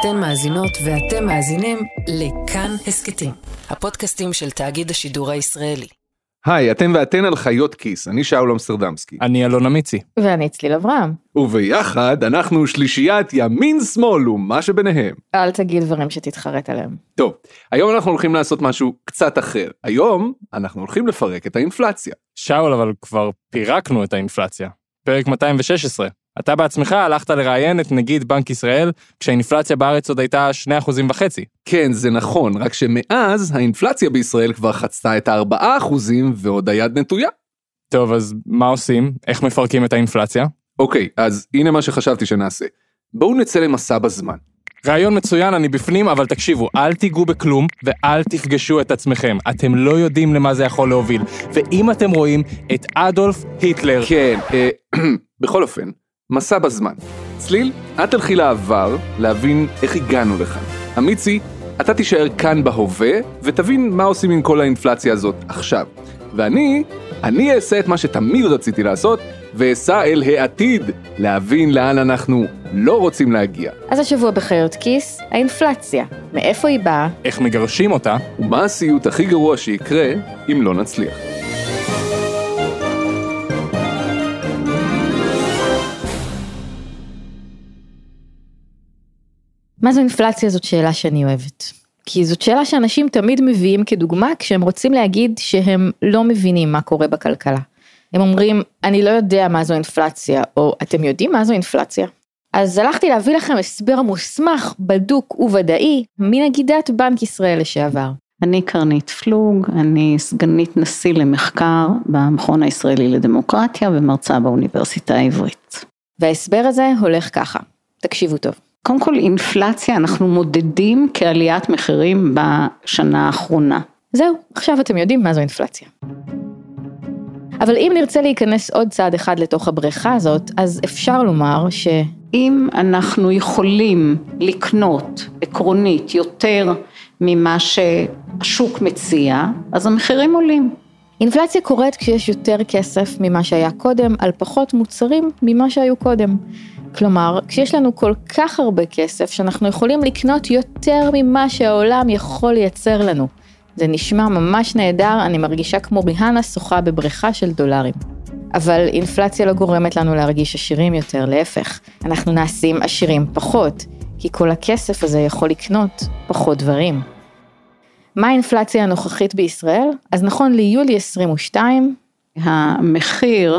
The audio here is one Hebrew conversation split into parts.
אתן מאזינות ואתם מאזינים לכאן הסכתים, הפודקאסטים של תאגיד השידור הישראלי. היי, אתם ואתן על חיות כיס, אני שאול אמסטרדמסקי. אני אלון אמיצי. ואני צליל אברהם. וביחד אנחנו שלישיית ימין שמאל ומה שביניהם. אל תגיד דברים שתתחרט עליהם. טוב, היום אנחנו הולכים לעשות משהו קצת אחר. היום אנחנו הולכים לפרק את האינפלציה. שאול, אבל כבר פירקנו את האינפלציה. פרק 216. אתה בעצמך הלכת לראיין את נגיד בנק ישראל, כשהאינפלציה בארץ עוד הייתה 2.5%. כן, זה נכון, רק שמאז האינפלציה בישראל כבר חצתה את ה-4% ועוד היד נטויה. טוב, אז מה עושים? איך מפרקים את האינפלציה? אוקיי, אז הנה מה שחשבתי שנעשה. בואו נצא למסע בזמן. רעיון מצוין, אני בפנים, אבל תקשיבו, אל תיגעו בכלום ואל תפגשו את עצמכם. אתם לא יודעים למה זה יכול להוביל. ואם אתם רואים את אדולף היטלר... כן, אה, בכל אופן, מסע בזמן. צליל, את תלכי לעבר להבין איך הגענו לכאן. אמיצי, אתה תישאר כאן בהווה ותבין מה עושים עם כל האינפלציה הזאת עכשיו. ואני, אני אעשה את מה שתמיד רציתי לעשות, ואסע אל העתיד, להבין לאן אנחנו לא רוצים להגיע. אז השבוע בחיות כיס, האינפלציה. מאיפה היא באה? איך מגרשים אותה? ומה הסיוט הכי גרוע שיקרה אם לא נצליח. מה זו אינפלציה זאת שאלה שאני אוהבת. כי זאת שאלה שאנשים תמיד מביאים כדוגמה כשהם רוצים להגיד שהם לא מבינים מה קורה בכלכלה. הם אומרים, אני לא יודע מה זו אינפלציה, או אתם יודעים מה זו אינפלציה? אז הלכתי להביא לכם הסבר מוסמך, בדוק וודאי, מנגידת בנק ישראל לשעבר. אני קרנית פלוג, אני סגנית נשיא למחקר במכון הישראלי לדמוקרטיה ומרצה באוניברסיטה העברית. וההסבר הזה הולך ככה, תקשיבו טוב. קודם כל אינפלציה אנחנו מודדים כעליית מחירים בשנה האחרונה. זהו, עכשיו אתם יודעים מה זו אינפלציה. אבל אם נרצה להיכנס עוד צעד אחד לתוך הבריכה הזאת, אז אפשר לומר ש... אם אנחנו יכולים לקנות עקרונית יותר ממה שהשוק מציע, אז המחירים עולים. אינפלציה קורית כשיש יותר כסף ממה שהיה קודם, על פחות מוצרים ממה שהיו קודם. כלומר, כשיש לנו כל כך הרבה כסף שאנחנו יכולים לקנות יותר ממה שהעולם יכול לייצר לנו. זה נשמע ממש נהדר, אני מרגישה כמו ריהנה שוחה בבריכה של דולרים. אבל אינפלציה לא גורמת לנו להרגיש עשירים יותר, להפך, אנחנו נעשים עשירים פחות, כי כל הכסף הזה יכול לקנות פחות דברים. מה האינפלציה הנוכחית בישראל? אז נכון ליולי 22, המחיר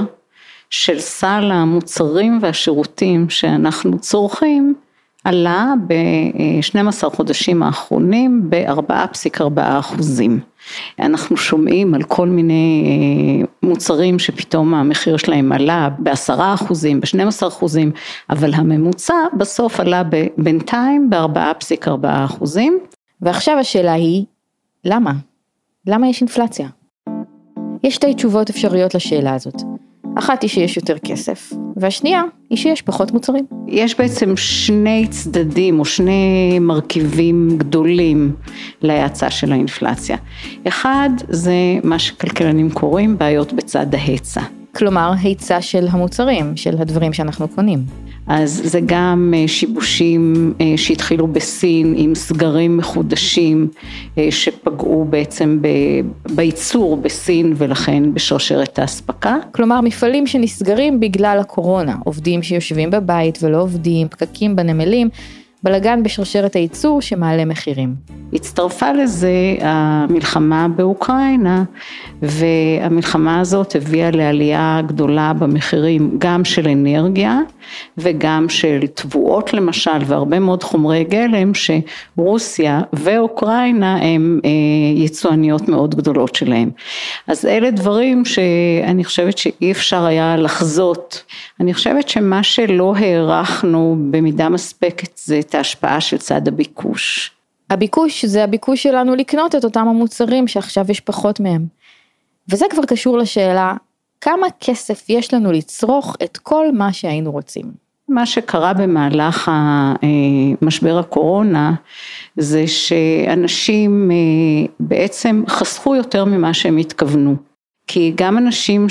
של סל המוצרים והשירותים שאנחנו צורכים עלה ב-12 חודשים האחרונים ב-4.4 אחוזים. אנחנו שומעים על כל מיני אה, מוצרים שפתאום המחיר שלהם עלה ב-10 אחוזים, ב-12 אחוזים, אבל הממוצע בסוף עלה בינתיים ב-4.4 אחוזים. ועכשיו השאלה היא, למה? למה יש אינפלציה? יש שתי תשובות אפשריות לשאלה הזאת. אחת היא שיש יותר כסף, והשנייה היא שיש פחות מוצרים. יש בעצם שני צדדים או שני מרכיבים גדולים להאצה של האינפלציה. אחד זה מה שכלכלנים קוראים בעיות בצד ההיצע. כלומר, היצע של המוצרים, של הדברים שאנחנו קונים. אז זה גם אה, שיבושים אה, שהתחילו בסין עם סגרים מחודשים אה, שפגעו בעצם בייצור בסין ולכן בשרשרת האספקה. כלומר מפעלים שנסגרים בגלל הקורונה, עובדים שיושבים בבית ולא עובדים, פקקים בנמלים. בלגן בשרשרת הייצור שמעלה מחירים. הצטרפה לזה המלחמה באוקראינה והמלחמה הזאת הביאה לעלייה גדולה במחירים גם של אנרגיה וגם של תבואות למשל והרבה מאוד חומרי גלם שרוסיה ואוקראינה הם אה, יצואניות מאוד גדולות שלהם. אז אלה דברים שאני חושבת שאי אפשר היה לחזות. אני חושבת שמה שלא הערכנו במידה מספקת זה את ההשפעה של צד הביקוש. הביקוש זה הביקוש שלנו לקנות את אותם המוצרים שעכשיו יש פחות מהם. וזה כבר קשור לשאלה כמה כסף יש לנו לצרוך את כל מה שהיינו רוצים. מה שקרה במהלך משבר הקורונה זה שאנשים אה, בעצם חסכו יותר ממה שהם התכוונו. כי גם אנשים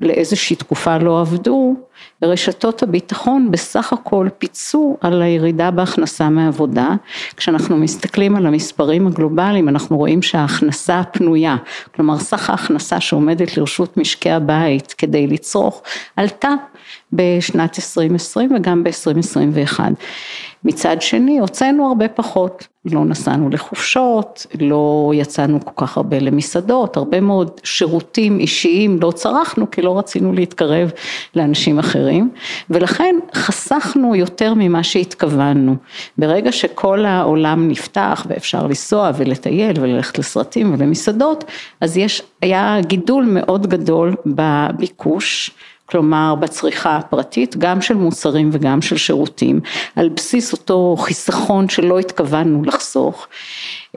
שלאיזושהי תקופה לא עבדו, רשתות הביטחון בסך הכל פיצו על הירידה בהכנסה מעבודה. כשאנחנו מסתכלים על המספרים הגלובליים אנחנו רואים שההכנסה הפנויה, כלומר סך ההכנסה שעומדת לרשות משקי הבית כדי לצרוך, עלתה בשנת 2020 וגם ב-2021. מצד שני הוצאנו הרבה פחות, לא נסענו לחופשות, לא יצאנו כל כך הרבה למסעדות, הרבה מאוד שירותים אישיים לא צרכנו כי לא רצינו להתקרב לאנשים אחרים. ולכן חסכנו יותר ממה שהתכוונו. ברגע שכל העולם נפתח ואפשר לנסוע ולטייל וללכת לסרטים ולמסעדות אז יש, היה גידול מאוד גדול בביקוש כלומר בצריכה הפרטית, גם של מוצרים וגם של שירותים, על בסיס אותו חיסכון שלא התכוונו לחסוך,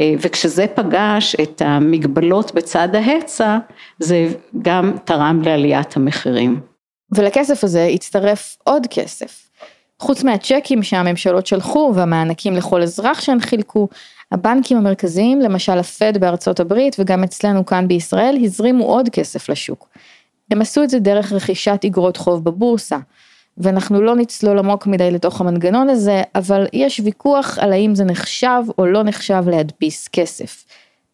אה, וכשזה פגש את המגבלות בצד ההיצע, זה גם תרם לעליית המחירים. ולכסף הזה הצטרף עוד כסף. חוץ מהצ'קים שהממשלות שלחו והמענקים לכל אזרח שהן חילקו, הבנקים המרכזיים, למשל הפד בארצות הברית וגם אצלנו כאן בישראל, הזרימו עוד כסף לשוק. הם עשו את זה דרך רכישת אגרות חוב בבורסה. ואנחנו לא נצלול עמוק מדי לתוך המנגנון הזה, אבל יש ויכוח על האם זה נחשב או לא נחשב להדפיס כסף.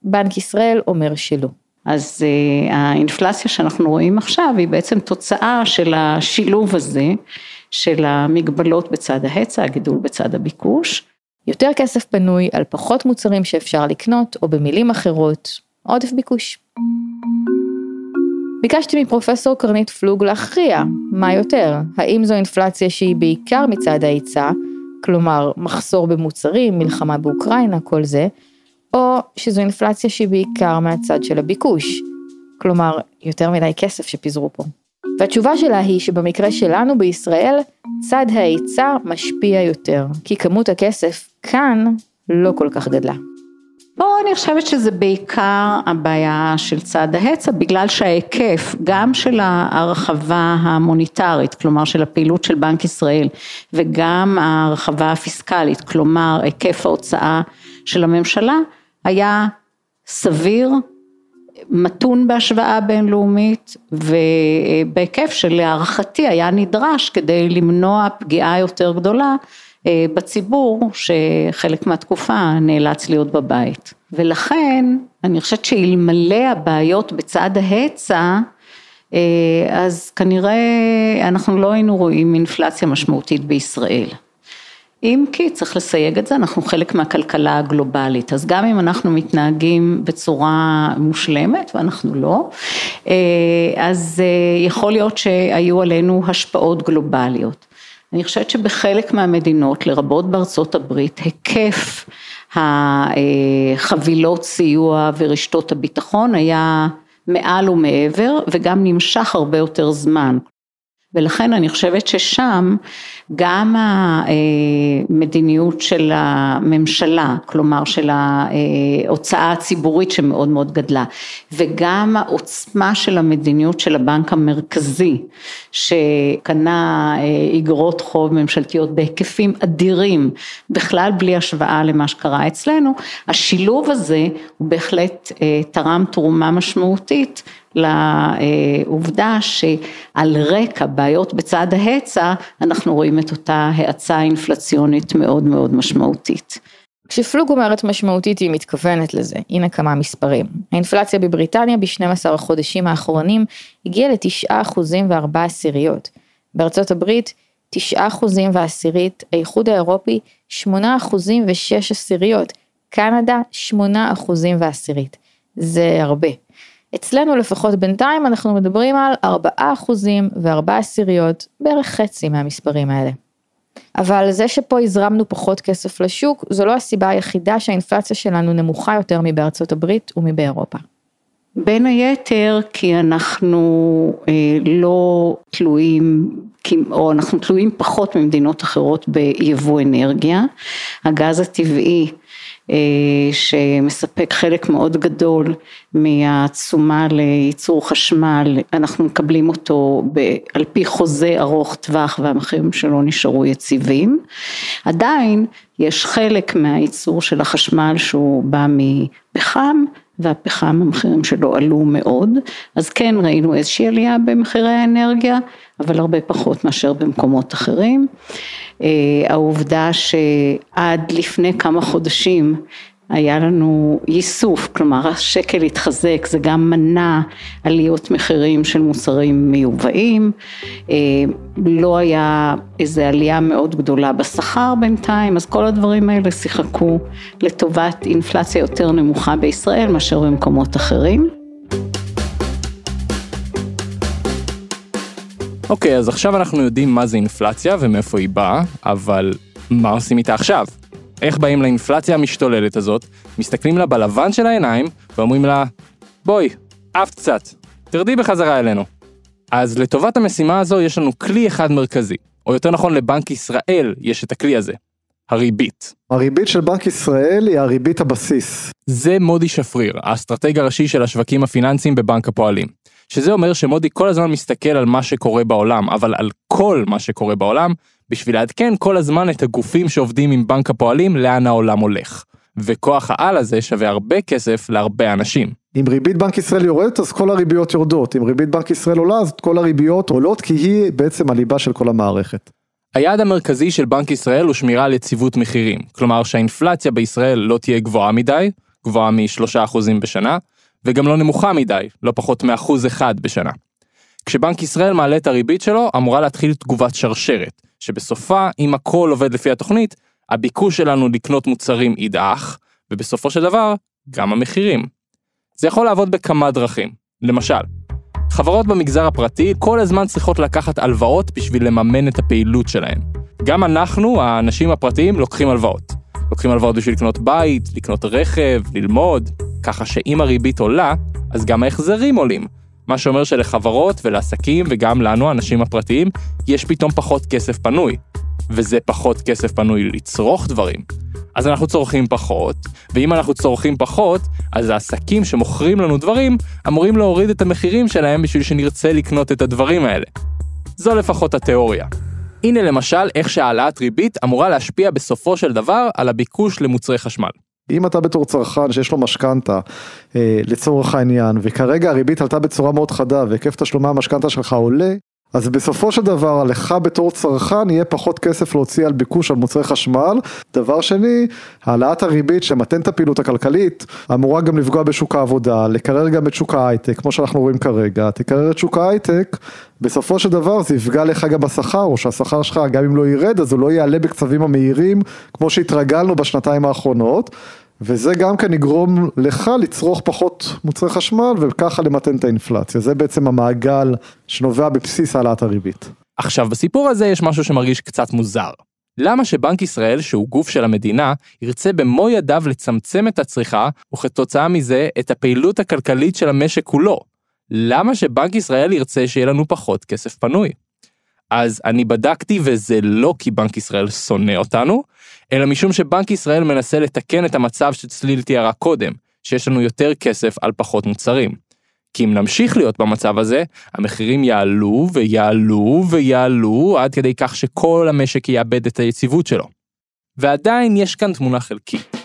בנק ישראל אומר שלא. אז uh, האינפלציה שאנחנו רואים עכשיו היא בעצם תוצאה של השילוב הזה של המגבלות בצד ההיצע, הגידול בצד הביקוש. יותר כסף פנוי על פחות מוצרים שאפשר לקנות, או במילים אחרות, עודף ביקוש. ביקשתי מפרופסור קרנית פלוג להכריע, מה יותר, האם זו אינפלציה שהיא בעיקר מצד ההיצע, כלומר מחסור במוצרים, מלחמה באוקראינה, כל זה, או שזו אינפלציה שהיא בעיקר מהצד של הביקוש, כלומר יותר מדי כסף שפיזרו פה. והתשובה שלה היא שבמקרה שלנו בישראל, צד ההיצע משפיע יותר, כי כמות הכסף כאן לא כל כך גדלה. פה אני חושבת שזה בעיקר הבעיה של צד ההיצע, בגלל שההיקף גם של ההרחבה המוניטרית, כלומר של הפעילות של בנק ישראל, וגם ההרחבה הפיסקלית, כלומר היקף ההוצאה של הממשלה, היה סביר, מתון בהשוואה בינלאומית, ובהיקף שלהערכתי היה נדרש כדי למנוע פגיעה יותר גדולה בציבור שחלק מהתקופה נאלץ להיות בבית. ולכן אני חושבת שאלמלא הבעיות בצד ההיצע, אה, אז כנראה אנחנו לא היינו רואים אינפלציה משמעותית בישראל. אם כי צריך לסייג את זה, אנחנו חלק מהכלכלה הגלובלית, אז גם אם אנחנו מתנהגים בצורה מושלמת, ואנחנו לא, אה, אז יכול להיות שהיו עלינו השפעות גלובליות. אני חושבת שבחלק מהמדינות, לרבות בארצות הברית, היקף החבילות סיוע ורשתות הביטחון היה מעל ומעבר וגם נמשך הרבה יותר זמן. ולכן אני חושבת ששם גם המדיניות של הממשלה, כלומר של ההוצאה הציבורית שמאוד מאוד גדלה, וגם העוצמה של המדיניות של הבנק המרכזי, שקנה איגרות חוב ממשלתיות בהיקפים אדירים, בכלל בלי השוואה למה שקרה אצלנו, השילוב הזה הוא בהחלט תרם תרומה משמעותית לעובדה שעל רקע בעיות בצד ההיצע אנחנו רואים את אותה האצה אינפלציונית מאוד מאוד משמעותית. כשפלוג אומרת משמעותית היא מתכוונת לזה, הנה כמה מספרים. האינפלציה בבריטניה ב-12 החודשים האחרונים הגיעה ל-9% ו-4 עשיריות. בארצות הברית 9% ועשירית, האיחוד האירופי 8% ו-6 עשיריות, קנדה 8% ועשירית. זה הרבה. אצלנו לפחות בינתיים אנחנו מדברים על 4 אחוזים ו-4 עשיריות, בערך חצי מהמספרים האלה. אבל זה שפה הזרמנו פחות כסף לשוק, זו לא הסיבה היחידה שהאינפלציה שלנו נמוכה יותר מבארצות הברית ומבאירופה. בין היתר כי אנחנו אה, לא תלויים, או אנחנו תלויים פחות ממדינות אחרות ביבוא אנרגיה. הגז הטבעי שמספק חלק מאוד גדול מהתשומה לייצור חשמל, אנחנו מקבלים אותו על פי חוזה ארוך טווח והמחירים שלו נשארו יציבים. עדיין יש חלק מהייצור של החשמל שהוא בא מפחם והפחם המחירים שלו עלו מאוד, אז כן ראינו איזושהי עלייה במחירי האנרגיה, אבל הרבה פחות מאשר במקומות אחרים. אה, העובדה שעד לפני כמה חודשים היה לנו ייסוף, כלומר השקל התחזק, זה גם מנע עליות מחירים של מוצרים מיובאים, אה, לא היה איזו עלייה מאוד גדולה בשכר בינתיים, אז כל הדברים האלה שיחקו לטובת אינפלציה יותר נמוכה בישראל מאשר במקומות אחרים. אוקיי, אז עכשיו אנחנו יודעים מה זה אינפלציה ומאיפה היא באה, אבל מה עושים איתה עכשיו? איך באים לאינפלציה המשתוללת הזאת, מסתכלים לה בלבן של העיניים ואומרים לה, בואי, עפת קצת, תרדי בחזרה אלינו. אז לטובת המשימה הזו יש לנו כלי אחד מרכזי, או יותר נכון לבנק ישראל יש את הכלי הזה, הריבית. הריבית של בנק ישראל היא הריבית הבסיס. זה מודי שפריר, האסטרטג הראשי של השווקים הפיננסיים בבנק הפועלים. שזה אומר שמודי כל הזמן מסתכל על מה שקורה בעולם, אבל על כל מה שקורה בעולם, בשביל לעדכן כל הזמן את הגופים שעובדים עם בנק הפועלים לאן העולם הולך. וכוח העל הזה שווה הרבה כסף להרבה אנשים. אם ריבית בנק ישראל יורדת אז כל הריביות יורדות, אם ריבית בנק ישראל עולה אז כל הריביות עולות כי היא בעצם הליבה של כל המערכת. היעד המרכזי של בנק ישראל הוא שמירה על יציבות מחירים, כלומר שהאינפלציה בישראל לא תהיה גבוהה מדי, גבוהה מ-3% בשנה, וגם לא נמוכה מדי, לא פחות מאחוז אחד בשנה. כשבנק ישראל מעלה את הריבית שלו, אמורה להתחיל תגובת שרשרת, שבסופה, אם הכל עובד לפי התוכנית, הביקוש שלנו לקנות מוצרים ידעך, ובסופו של דבר, גם המחירים. זה יכול לעבוד בכמה דרכים. למשל, חברות במגזר הפרטי כל הזמן צריכות לקחת הלוואות בשביל לממן את הפעילות שלהן. גם אנחנו, האנשים הפרטיים, לוקחים הלוואות. לוקחים הלוואות בשביל לקנות בית, לקנות רכב, ללמוד, ככה שאם הריבית עולה, אז גם ההחזרים עולים. מה שאומר שלחברות ולעסקים וגם לנו, האנשים הפרטיים, יש פתאום פחות כסף פנוי. וזה פחות כסף פנוי לצרוך דברים. אז אנחנו צורכים פחות, ואם אנחנו צורכים פחות, אז העסקים שמוכרים לנו דברים אמורים להוריד את המחירים שלהם בשביל שנרצה לקנות את הדברים האלה. זו לפחות התיאוריה. הנה למשל איך שהעלאת ריבית אמורה להשפיע בסופו של דבר על הביקוש למוצרי חשמל. אם אתה בתור צרכן שיש לו משכנתה אה, לצורך העניין וכרגע הריבית עלתה בצורה מאוד חדה והיקף תשלומי המשכנתה שלך עולה אז בסופו של דבר לך בתור צרכן יהיה פחות כסף להוציא על ביקוש על מוצרי חשמל. דבר שני, העלאת הריבית שמתן את הפעילות הכלכלית אמורה גם לפגוע בשוק העבודה, לקרר גם את שוק ההייטק, כמו שאנחנו רואים כרגע, תקרר את שוק ההייטק, בסופו של דבר זה יפגע לך גם בשכר, או שהשכר שלך גם אם לא ירד אז הוא לא יעלה בקצבים המהירים כמו שהתרגלנו בשנתיים האחרונות. וזה גם כן יגרום לך לצרוך פחות מוצרי חשמל וככה למתן את האינפלציה, זה בעצם המעגל שנובע בבסיס העלאת הריבית. עכשיו בסיפור הזה יש משהו שמרגיש קצת מוזר. למה שבנק ישראל, שהוא גוף של המדינה, ירצה במו ידיו לצמצם את הצריכה, וכתוצאה מזה את הפעילות הכלכלית של המשק כולו? למה שבנק ישראל ירצה שיהיה לנו פחות כסף פנוי? אז אני בדקתי וזה לא כי בנק ישראל שונא אותנו, אלא משום שבנק ישראל מנסה לתקן את המצב שצליל תיארה קודם, שיש לנו יותר כסף על פחות מוצרים. כי אם נמשיך להיות במצב הזה, המחירים יעלו ויעלו ויעלו עד כדי כך שכל המשק יאבד את היציבות שלו. ועדיין יש כאן תמונה חלקית.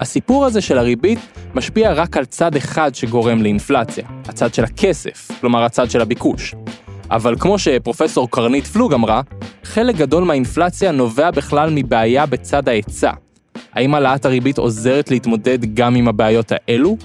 הסיפור הזה של הריבית משפיע רק על צד אחד שגורם לאינפלציה, הצד של הכסף, כלומר הצד של הביקוש. אבל כמו שפרופסור קרנית פלוג אמרה, חלק גדול מהאינפלציה נובע בכלל מבעיה בצד ההיצע. האם העלאת הריבית עוזרת להתמודד גם עם הבעיות האלו?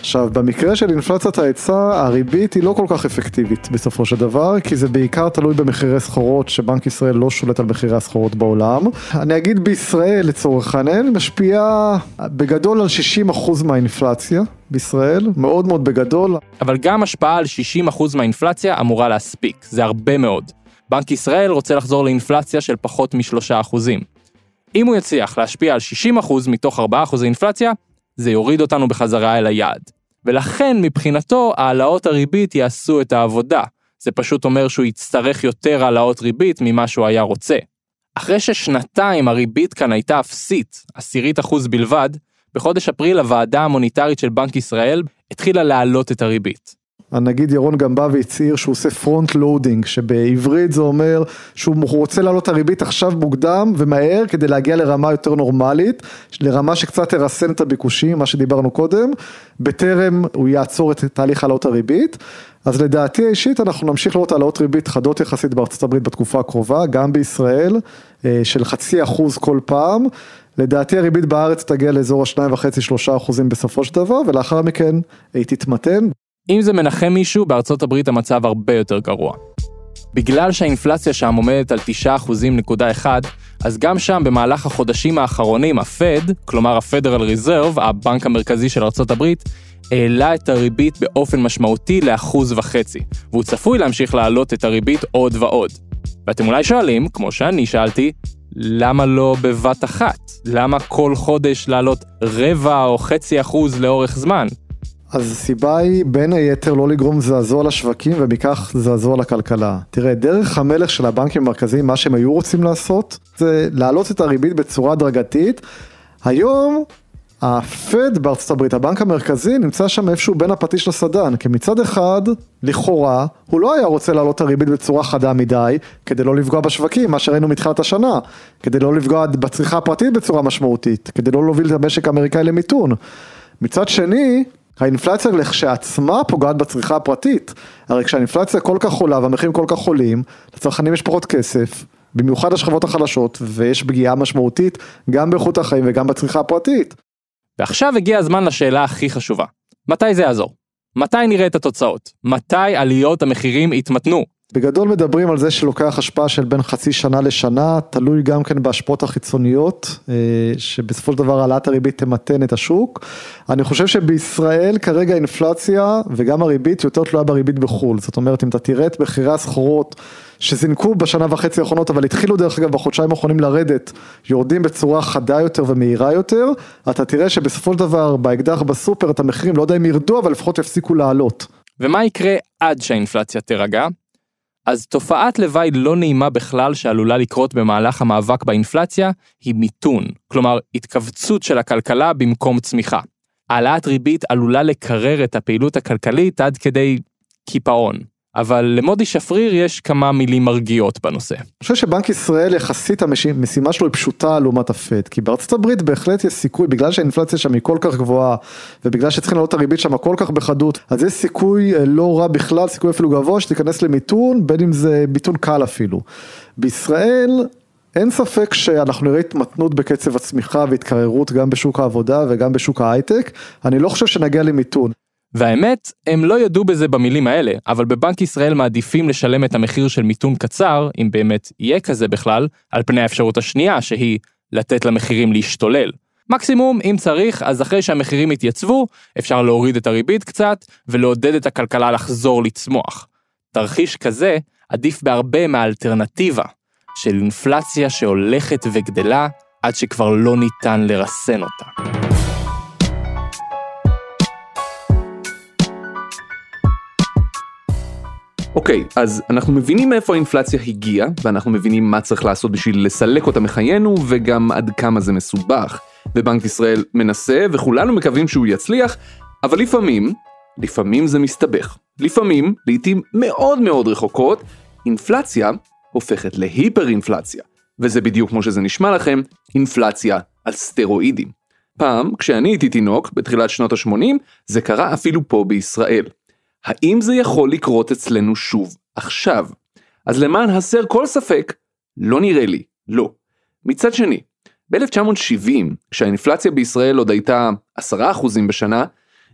עכשיו, במקרה של אינפלציית ההיצע, הריבית היא לא כל כך אפקטיבית בסופו של דבר, כי זה בעיקר תלוי במחירי סחורות, שבנק ישראל לא שולט על מחירי הסחורות בעולם. אני אגיד בישראל, לצורך העניין, משפיעה בגדול על 60% מהאינפלציה בישראל, מאוד מאוד בגדול. אבל גם השפעה על 60% מהאינפלציה אמורה להספיק, זה הרבה מאוד. בנק ישראל רוצה לחזור לאינפלציה של פחות מ-3%. אם הוא יצליח להשפיע על 60% מתוך 4% אינפלציה, זה יוריד אותנו בחזרה אל היעד. ולכן מבחינתו העלאות הריבית יעשו את העבודה. זה פשוט אומר שהוא יצטרך יותר העלאות ריבית ממה שהוא היה רוצה. אחרי ששנתיים הריבית כאן הייתה אפסית, עשירית אחוז בלבד, בחודש אפריל הוועדה המוניטרית של בנק ישראל התחילה להעלות את הריבית. הנגיד ירון גם בא והצהיר שהוא עושה front loading, שבעברית זה אומר שהוא רוצה להעלות את הריבית עכשיו מוקדם ומהר כדי להגיע לרמה יותר נורמלית, לרמה שקצת תרסן את הביקושים, מה שדיברנו קודם, בטרם הוא יעצור את תהליך העלות הריבית. אז לדעתי האישית אנחנו נמשיך לראות העלאות ריבית חדות יחסית בארצות הברית בתקופה הקרובה, גם בישראל, אה, של חצי אחוז כל פעם. לדעתי הריבית בארץ תגיע לאזור ה-2.5-3 אחוזים בסופו של דבר, ולאחר מכן היא תתמתן. אם זה מנחם מישהו, בארצות הברית המצב הרבה יותר גרוע. בגלל שהאינפלציה שם עומדת על 9.1, אז גם שם במהלך החודשים האחרונים הפד, כלומר ה-Federal Reserve, הבנק המרכזי של ארצות הברית, העלה את הריבית באופן משמעותי לאחוז וחצי, והוא צפוי להמשיך להעלות את הריבית עוד ועוד. ואתם אולי שואלים, כמו שאני שאלתי, למה לא בבת אחת? למה כל חודש לעלות רבע או חצי אחוז לאורך זמן? אז הסיבה היא בין היתר לא לגרום זעזוע לשווקים ומכך זעזוע לכלכלה. תראה, דרך המלך של הבנקים המרכזיים, מה שהם היו רוצים לעשות, זה להעלות את הריבית בצורה הדרגתית. היום הפד בארצות הברית, הבנק המרכזי, נמצא שם איפשהו בין הפטיש לסדן, כי מצד אחד, לכאורה, הוא לא היה רוצה להעלות את הריבית בצורה חדה מדי, כדי לא לפגוע בשווקים, מה שראינו מתחילת השנה, כדי לא לפגוע בצריכה הפרטית בצורה משמעותית, כדי לא להוביל את המשק האמריקאי למיתון. מצד שני, האינפלציה לכשעצמה פוגעת בצריכה הפרטית, הרי כשהאינפלציה כל כך עולה והמחירים כל כך עולים, לצרכנים יש פחות כסף, במיוחד השכבות החלשות, ויש פגיעה משמעותית גם באיכות החיים וגם בצריכה הפרטית. ועכשיו הגיע הזמן לשאלה הכי חשובה. מתי זה יעזור? מתי נראה את התוצאות? מתי עליות המחירים יתמתנו? בגדול מדברים על זה שלוקח השפעה של בין חצי שנה לשנה, תלוי גם כן בהשפעות החיצוניות, אה, שבסופו של דבר העלאת הריבית תמתן את השוק. אני חושב שבישראל כרגע האינפלציה וגם הריבית יותר תלויה בריבית בחו"ל, זאת אומרת אם אתה תראה את מחירי הסחורות שזינקו בשנה וחצי האחרונות, אבל התחילו דרך אגב בחודשיים האחרונים לרדת, יורדים בצורה חדה יותר ומהירה יותר, אתה תראה שבסופו של דבר באקדח בסופר את המחירים לא יודע אם ירדו, אבל לפחות יפסיקו לעלות. ומה יקרה עד שהאינפלציה תירגע? אז תופעת לוואי לא נעימה בכלל שעלולה לקרות במהלך המאבק באינפלציה היא מיתון, כלומר התכווצות של הכלכלה במקום צמיחה. העלאת ריבית עלולה לקרר את הפעילות הכלכלית עד כדי קיפאון. אבל למודי שפריר יש כמה מילים מרגיעות בנושא. אני חושב שבנק ישראל יחסית המשימה שלו היא פשוטה לעומת הפד, כי בארצות הברית בהחלט יש סיכוי, בגלל שהאינפלציה שם היא כל כך גבוהה, ובגלל שצריכים לעלות את הריבית שם כל כך בחדות, אז יש סיכוי אה, לא רע בכלל, סיכוי אפילו גבוה שתיכנס למיתון, בין אם זה מיתון קל אפילו. בישראל אין ספק שאנחנו נראה התמתנות בקצב הצמיחה והתקררות גם בשוק העבודה וגם בשוק ההייטק, אני לא חושב שנגיע למיתון. והאמת, הם לא ידעו בזה במילים האלה, אבל בבנק ישראל מעדיפים לשלם את המחיר של מיתון קצר, אם באמת יהיה כזה בכלל, על פני האפשרות השנייה, שהיא לתת למחירים להשתולל. מקסימום, אם צריך, אז אחרי שהמחירים יתייצבו, אפשר להוריד את הריבית קצת, ולעודד את הכלכלה לחזור לצמוח. תרחיש כזה עדיף בהרבה מהאלטרנטיבה, של אינפלציה שהולכת וגדלה, עד שכבר לא ניתן לרסן אותה. אוקיי, okay, אז אנחנו מבינים מאיפה האינפלציה הגיעה, ואנחנו מבינים מה צריך לעשות בשביל לסלק אותה מחיינו, וגם עד כמה זה מסובך. ובנק ישראל מנסה, וכולנו מקווים שהוא יצליח, אבל לפעמים, לפעמים זה מסתבך. לפעמים, לעיתים מאוד מאוד רחוקות, אינפלציה הופכת להיפר אינפלציה. וזה בדיוק כמו שזה נשמע לכם, אינפלציה על סטרואידים. פעם, כשאני הייתי תינוק, בתחילת שנות ה-80, זה קרה אפילו פה בישראל. האם זה יכול לקרות אצלנו שוב עכשיו? אז למען הסר כל ספק, לא נראה לי, לא. מצד שני, ב-1970, כשהאינפלציה בישראל עוד הייתה 10% בשנה,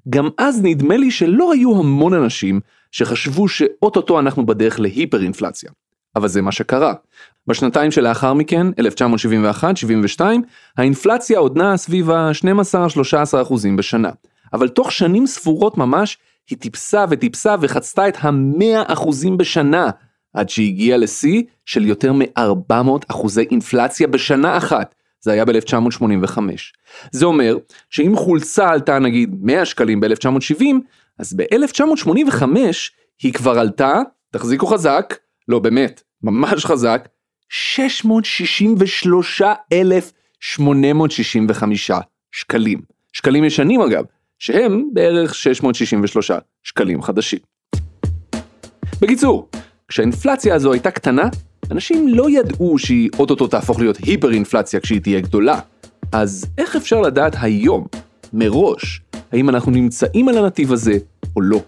גם אז נדמה לי שלא היו המון אנשים שחשבו שאו-טו-טו אנחנו בדרך להיפר-אינפלציה. אבל זה מה שקרה. בשנתיים שלאחר מכן, 1971-72, האינפלציה עוד נעה סביב ה-12-13% בשנה. אבל תוך שנים ספורות ממש, היא טיפסה וטיפסה וחצתה את המאה אחוזים בשנה, עד שהגיעה לשיא של יותר מ-400 אחוזי אינפלציה בשנה אחת. זה היה ב-1985. זה אומר שאם חולצה עלתה נגיד 100 שקלים ב-1970, אז ב-1985 היא כבר עלתה, תחזיקו חזק, לא באמת, ממש חזק, 663,865 שקלים. שקלים ישנים אגב, שהם בערך 663 שקלים חדשים. בקיצור, כשהאינפלציה הזו הייתה קטנה, אנשים לא ידעו שהיא אוטוטו תהפוך להיות היפר אינפלציה כשהיא תהיה גדולה. אז איך אפשר לדעת היום, מראש, האם אנחנו נמצאים על הנתיב הזה או לא?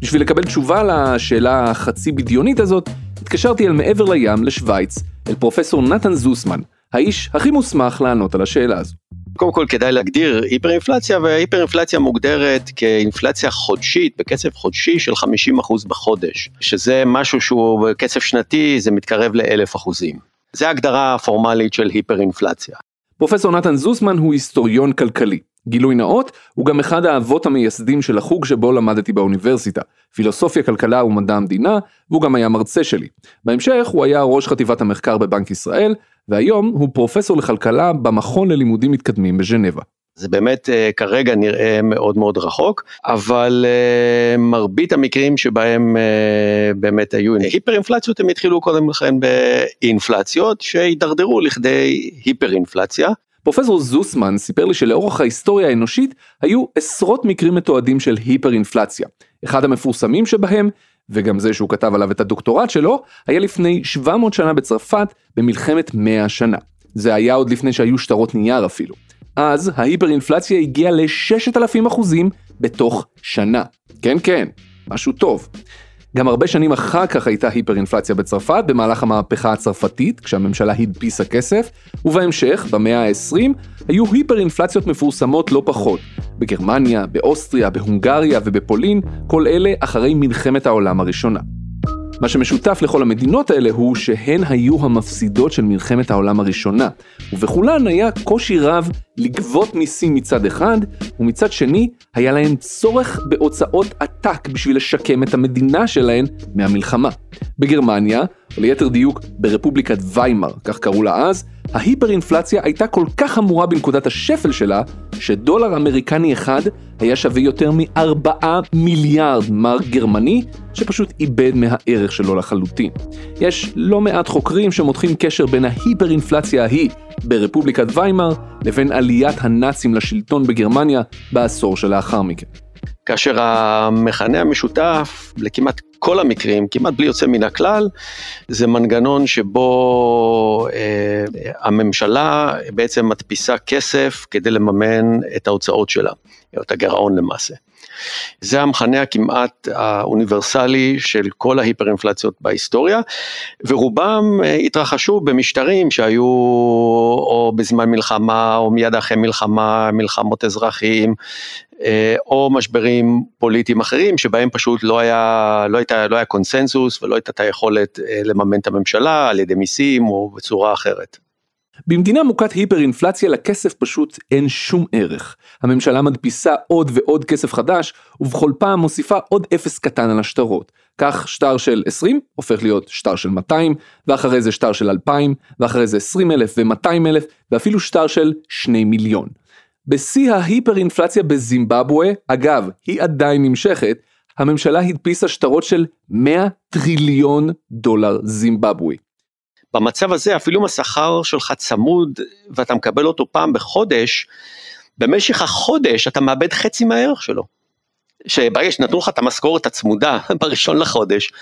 בשביל לקבל תשובה לשאלה החצי בדיונית הזאת, התקשרתי אל מעבר לים, לשוויץ, אל פרופסור נתן זוסמן, האיש הכי מוסמך לענות על השאלה הזו. קודם כל כדאי להגדיר היפר-אינפלציה, והיפר-אינפלציה מוגדרת כאינפלציה חודשית, בקצב חודשי של 50% בחודש, שזה משהו שהוא בקצב שנתי, זה מתקרב לאלף אחוזים. זה ההגדרה הפורמלית של היפר-אינפלציה. פרופסור נתן זוסמן הוא היסטוריון כלכלי. גילוי נאות, הוא גם אחד האבות המייסדים של החוג שבו למדתי באוניברסיטה, פילוסופיה, כלכלה ומדע המדינה, והוא גם היה מרצה שלי. בהמשך הוא היה ראש חטיבת המחקר בבנק ישראל, והיום הוא פרופסור לכלכלה במכון ללימודים מתקדמים בז'נבה. זה באמת uh, כרגע נראה מאוד מאוד רחוק, אבל uh, מרבית המקרים שבהם uh, באמת היו היפר אינפלציות הם התחילו קודם לכן באינפלציות שהידרדרו לכדי היפר אינפלציה. פרופסור זוסמן סיפר לי שלאורך ההיסטוריה האנושית היו עשרות מקרים מתועדים של היפר אינפלציה. אחד המפורסמים שבהם, וגם זה שהוא כתב עליו את הדוקטורט שלו, היה לפני 700 שנה בצרפת במלחמת 100 שנה. זה היה עוד לפני שהיו שטרות נייר אפילו. אז ההיפר אינפלציה הגיעה ל-6,000 אחוזים בתוך שנה. כן כן, משהו טוב. גם הרבה שנים אחר כך הייתה היפר-אינפלציה בצרפת במהלך המהפכה הצרפתית, כשהממשלה הדפיסה כסף, ובהמשך, במאה ה-20, היו היפר-אינפלציות מפורסמות לא פחות. בגרמניה, באוסטריה, בהונגריה ובפולין, כל אלה אחרי מלחמת העולם הראשונה. מה שמשותף לכל המדינות האלה הוא שהן היו המפסידות של מלחמת העולם הראשונה, ובכולן היה קושי רב לגבות מיסים מצד אחד, ומצד שני היה להן צורך בהוצאות עתק בשביל לשקם את המדינה שלהן מהמלחמה. בגרמניה, או ליתר דיוק ברפובליקת ויימאר, כך קראו לה אז, ההיפר-אינפלציה הייתה כל כך חמורה בנקודת השפל שלה, שדולר אמריקני אחד היה שווה יותר מ-4 מיליארד מרק גרמני, שפשוט איבד מהערך שלו לחלוטין. יש לא מעט חוקרים שמותחים קשר בין ההיפר-אינפלציה ההיא ברפובליקת ויימאר לבין עליית הנאצים לשלטון בגרמניה בעשור שלאחר מכן. כאשר המכנה המשותף לכמעט כל המקרים, כמעט בלי יוצא מן הכלל, זה מנגנון שבו אה, הממשלה בעצם מדפיסה כסף כדי לממן את ההוצאות שלה, את הגירעון למעשה. זה המכנה הכמעט האוניברסלי של כל ההיפר-אינפלציות בהיסטוריה, ורובם אה, התרחשו במשטרים שהיו או בזמן מלחמה או מיד אחרי מלחמה, מלחמות אזרחים, אה, או משברים פוליטיים אחרים שבהם פשוט לא היה, לא הייתה, לא היה קונסנזוס ולא הייתה את היכולת אה, לממן את הממשלה על ידי מיסים או בצורה אחרת. במדינה מוכת היפר אינפלציה לכסף פשוט אין שום ערך. הממשלה מדפיסה עוד ועוד כסף חדש, ובכל פעם מוסיפה עוד אפס קטן על השטרות. כך שטר של 20 הופך להיות שטר של 200, ואחרי זה שטר של 2,000, ואחרי זה 20 אלף ו-200 אלף, ואפילו שטר של 2 מיליון. בשיא ההיפר אינפלציה בזימבבואה, אגב, היא עדיין נמשכת, הממשלה הדפיסה שטרות של 100 טריליון דולר זימבבואה. במצב הזה אפילו אם השכר שלך צמוד ואתה מקבל אותו פעם בחודש, במשך החודש אתה מאבד חצי מהערך שלו. שברגע שנתנו לך את המשכורת הצמודה בראשון לחודש,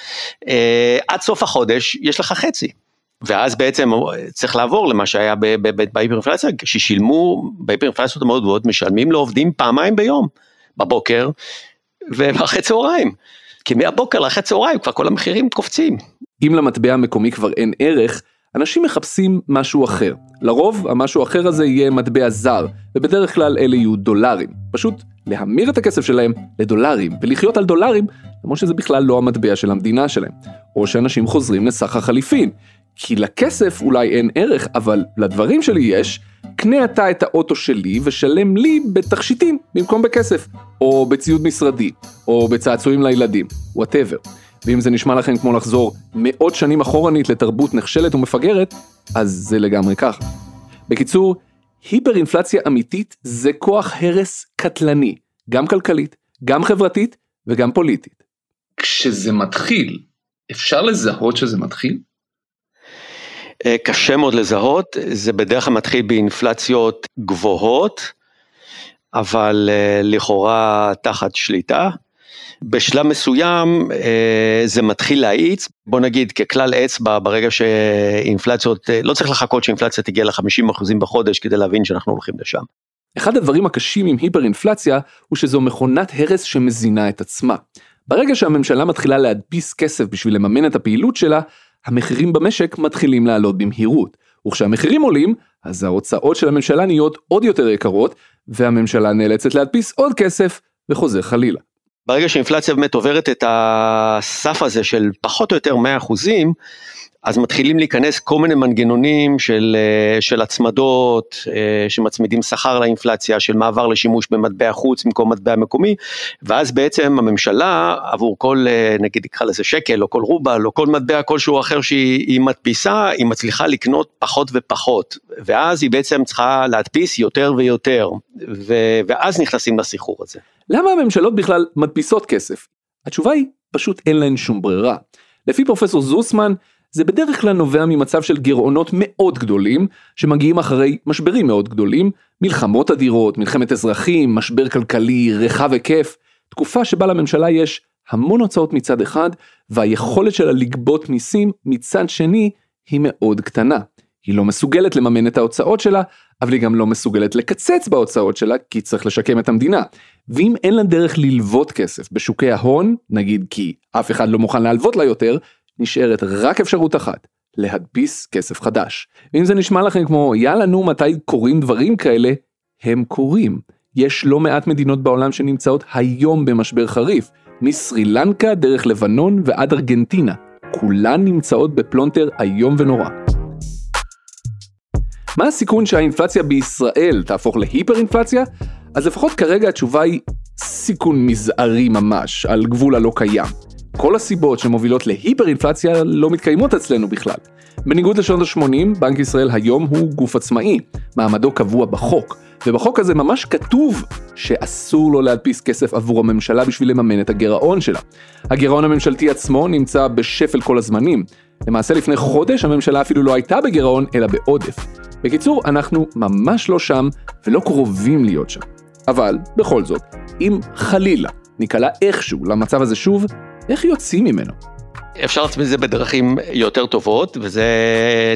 אה, עד סוף החודש יש לך חצי. ואז בעצם צריך לעבור למה שהיה בהיפר-אינפלציה, ששילמו, בהיפר-אינפלציות המאוד גבוהות משלמים לעובדים פעמיים ביום, בבוקר ואחרי צהריים. כי מהבוקר לאחרי צהריים כבר כל המחירים קופצים. אם למטבע המקומי כבר אין ערך, אנשים מחפשים משהו אחר. לרוב המשהו האחר הזה יהיה מטבע זר, ובדרך כלל אלה יהיו דולרים. פשוט להמיר את הכסף שלהם לדולרים, ולחיות על דולרים, למרות שזה בכלל לא המטבע של המדינה שלהם. או שאנשים חוזרים לסחר חליפין. כי לכסף אולי אין ערך, אבל לדברים שלי יש, קנה אתה את האוטו שלי ושלם לי בתכשיטים במקום בכסף, או בציוד משרדי, או בצעצועים לילדים, whatever. ואם זה נשמע לכם כמו לחזור מאות שנים אחורנית לתרבות נחשלת ומפגרת, אז זה לגמרי ככה. בקיצור, היפר אינפלציה אמיתית זה כוח הרס קטלני, גם כלכלית, גם חברתית וגם פוליטית. כשזה מתחיל, אפשר לזהות שזה מתחיל? אה, קשה מאוד לזהות, זה בדרך כלל מתחיל באינפלציות גבוהות, אבל אה, לכאורה תחת שליטה. בשלב מסוים אה, זה מתחיל להאיץ, בוא נגיד ככלל אצבע ברגע שאינפלציות, לא צריך לחכות שאינפלציה תגיע ל-50% בחודש כדי להבין שאנחנו הולכים לשם. אחד הדברים הקשים עם היפר-אינפלציה הוא שזו מכונת הרס שמזינה את עצמה. ברגע שהממשלה מתחילה להדפיס כסף בשביל לממן את הפעילות שלה, המחירים במשק מתחילים לעלות במהירות. וכשהמחירים עולים, אז ההוצאות של הממשלה נהיות עוד יותר יקרות, והממשלה נאלצת להדפיס עוד כסף, וחוזר חלילה. ברגע שאינפלציה באמת עוברת את הסף הזה של פחות או יותר 100 אחוזים, אז מתחילים להיכנס כל מיני מנגנונים של, אה, של הצמדות, אה, שמצמידים שכר לאינפלציה, של מעבר לשימוש במטבע חוץ במקום מטבע מקומי, ואז בעצם הממשלה עבור כל, אה, נגיד נקרא לזה שקל או כל רובל או כל מטבע כלשהו אחר שהיא מדפיסה, היא מצליחה לקנות פחות ופחות, ואז היא בעצם צריכה להדפיס יותר ויותר, ו, ואז נכנסים לסחרור הזה. למה הממשלות בכלל מדפיסות כסף? התשובה היא, פשוט אין להן שום ברירה. לפי פרופסור זוסמן, זה בדרך כלל נובע ממצב של גירעונות מאוד גדולים, שמגיעים אחרי משברים מאוד גדולים, מלחמות אדירות, מלחמת אזרחים, משבר כלכלי רחב היקף, תקופה שבה לממשלה יש המון הוצאות מצד אחד, והיכולת שלה לגבות מיסים מצד שני היא מאוד קטנה. היא לא מסוגלת לממן את ההוצאות שלה, אבל היא גם לא מסוגלת לקצץ בהוצאות שלה, כי צריך לשקם את המדינה. ואם אין לה דרך ללוות כסף בשוקי ההון, נגיד כי אף אחד לא מוכן להלוות לה יותר, נשארת רק אפשרות אחת, להדפיס כסף חדש. אם זה נשמע לכם כמו יאללה נו מתי קורים דברים כאלה, הם קורים. יש לא מעט מדינות בעולם שנמצאות היום במשבר חריף, מסרי לנקה דרך לבנון ועד ארגנטינה. כולן נמצאות בפלונטר איום ונורא. מה הסיכון שהאינפלציה בישראל תהפוך להיפר אינפלציה? אז לפחות כרגע התשובה היא סיכון מזערי ממש, על גבול הלא קיים. כל הסיבות שמובילות להיפר-אינפלציה לא מתקיימות אצלנו בכלל. בניגוד לשנות ה-80, בנק ישראל היום הוא גוף עצמאי, מעמדו קבוע בחוק, ובחוק הזה ממש כתוב שאסור לו להדפיס כסף עבור הממשלה בשביל לממן את הגירעון שלה. הגירעון הממשלתי עצמו נמצא בשפל כל הזמנים. למעשה לפני חודש הממשלה אפילו לא הייתה בגירעון אלא בעודף. בקיצור, אנחנו ממש לא שם ולא קרובים להיות שם. אבל, בכל זאת, אם חלילה ניקלע איכשהו למצב הזה שוב, איך יוצאים ממנו? אפשר את זה בדרכים יותר טובות, וזה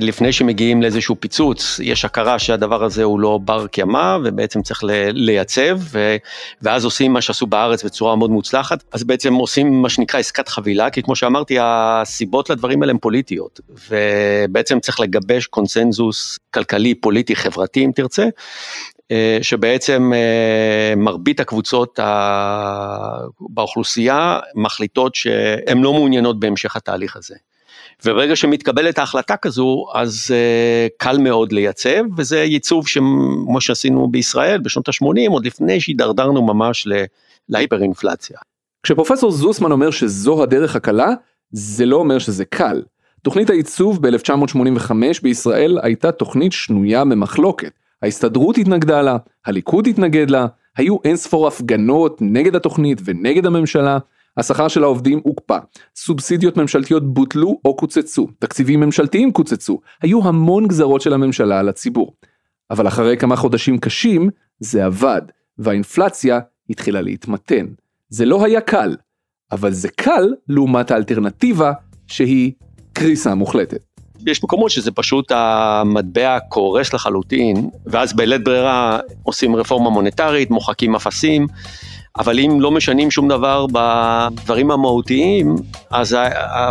לפני שמגיעים לאיזשהו פיצוץ, יש הכרה שהדבר הזה הוא לא בר קיימא, ובעצם צריך לייצב, ו, ואז עושים מה שעשו בארץ בצורה מאוד מוצלחת, אז בעצם עושים מה שנקרא עסקת חבילה, כי כמו שאמרתי, הסיבות לדברים האלה הן פוליטיות, ובעצם צריך לגבש קונסנזוס כלכלי, פוליטי, חברתי, אם תרצה, שבעצם אה, מרבית הקבוצות באוכלוסייה מחליטות שהן לא מעוניינות בהמשך התהליך הזה. וברגע שמתקבלת ההחלטה כזו, אז uh, קל מאוד לייצב, וזה ייצוב כמו שעשינו בישראל בשנות ה-80, עוד לפני שהידרדרנו ממש להיפר-אינפלציה. כשפרופסור זוסמן אומר שזו הדרך הקלה, זה לא אומר שזה קל. תוכנית הייצוב ב-1985 בישראל הייתה תוכנית שנויה במחלוקת. ההסתדרות התנגדה לה, הליכוד התנגד לה, היו אין ספור הפגנות נגד התוכנית ונגד הממשלה, השכר של העובדים הוקפא, סובסידיות ממשלתיות בוטלו או קוצצו, תקציבים ממשלתיים קוצצו, היו המון גזרות של הממשלה על הציבור. אבל אחרי כמה חודשים קשים, זה עבד, והאינפלציה התחילה להתמתן. זה לא היה קל, אבל זה קל לעומת האלטרנטיבה שהיא קריסה מוחלטת. יש מקומות שזה פשוט המטבע קורס לחלוטין, ואז בלית ברירה עושים רפורמה מוניטרית, מוחקים אפסים, אבל אם לא משנים שום דבר בדברים המהותיים, אז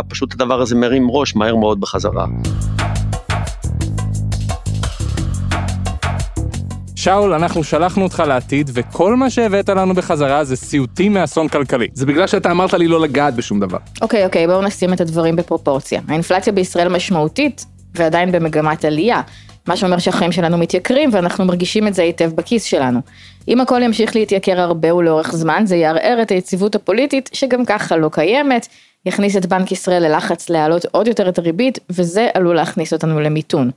פשוט הדבר הזה מרים ראש מהר מאוד בחזרה. שאול, אנחנו שלחנו אותך לעתיד, וכל מה שהבאת לנו בחזרה זה סיוטים מאסון כלכלי. זה בגלל שאתה אמרת לי לא לגעת בשום דבר. אוקיי, אוקיי, בואו נשים את הדברים בפרופורציה. האינפלציה בישראל משמעותית, ועדיין במגמת עלייה. מה שאומר שהחיים שלנו מתייקרים ואנחנו מרגישים את זה היטב בכיס שלנו. אם הכל ימשיך להתייקר הרבה ולאורך זמן, זה יערער את היציבות הפוליטית שגם ככה לא קיימת, יכניס את בנק ישראל ללחץ להעלות עוד יותר את הריבית, וזה עלול להכניס אותנו למיתון.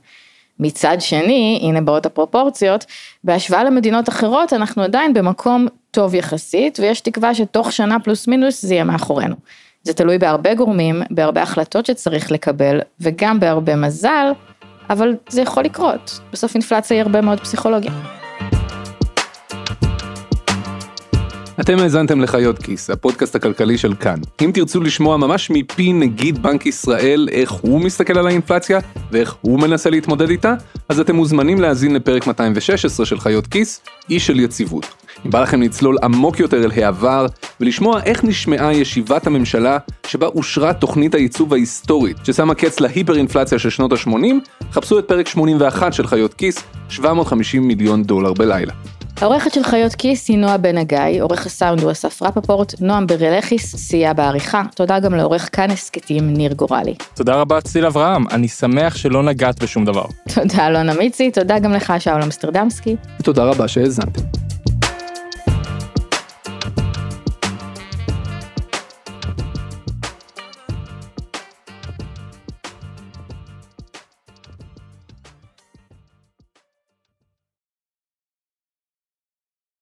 מצד שני, הנה באות הפרופורציות, בהשוואה למדינות אחרות אנחנו עדיין במקום טוב יחסית, ויש תקווה שתוך שנה פלוס מינוס זה יהיה מאחורינו. זה תלוי בהרבה גורמים, בהרבה החלטות שצריך לקבל, וגם בהרבה מזל, אבל זה יכול לקרות. בסוף אינפלציה היא הרבה מאוד פסיכולוגיה. אתם האזנתם לחיות כיס, הפודקאסט הכלכלי של כאן. אם תרצו לשמוע ממש מפי נגיד בנק ישראל איך הוא מסתכל על האינפלציה ואיך הוא מנסה להתמודד איתה, אז אתם מוזמנים להאזין לפרק 216 של חיות כיס, איש של יציבות. אם בא לכם לצלול עמוק יותר אל העבר ולשמוע איך נשמעה ישיבת הממשלה שבה אושרה תוכנית הייצוב ההיסטורית ששמה קץ להיפר-אינפלציה של שנות ה-80, חפשו את פרק 81 של חיות כיס, 750 מיליון דולר בלילה. העורכת של חיות כיס היא נועה בן הגיא, עורך הסאונד הוא אסף רפפורט, נועם ברלכיס סייע בעריכה, תודה גם לעורך כאן הסכתים ניר גורלי. תודה רבה ציל אברהם, אני שמח שלא נגעת בשום דבר. תודה אלונה מיצי, תודה גם לך שאול אמסטרדמסקי. ותודה רבה שהאזנתם.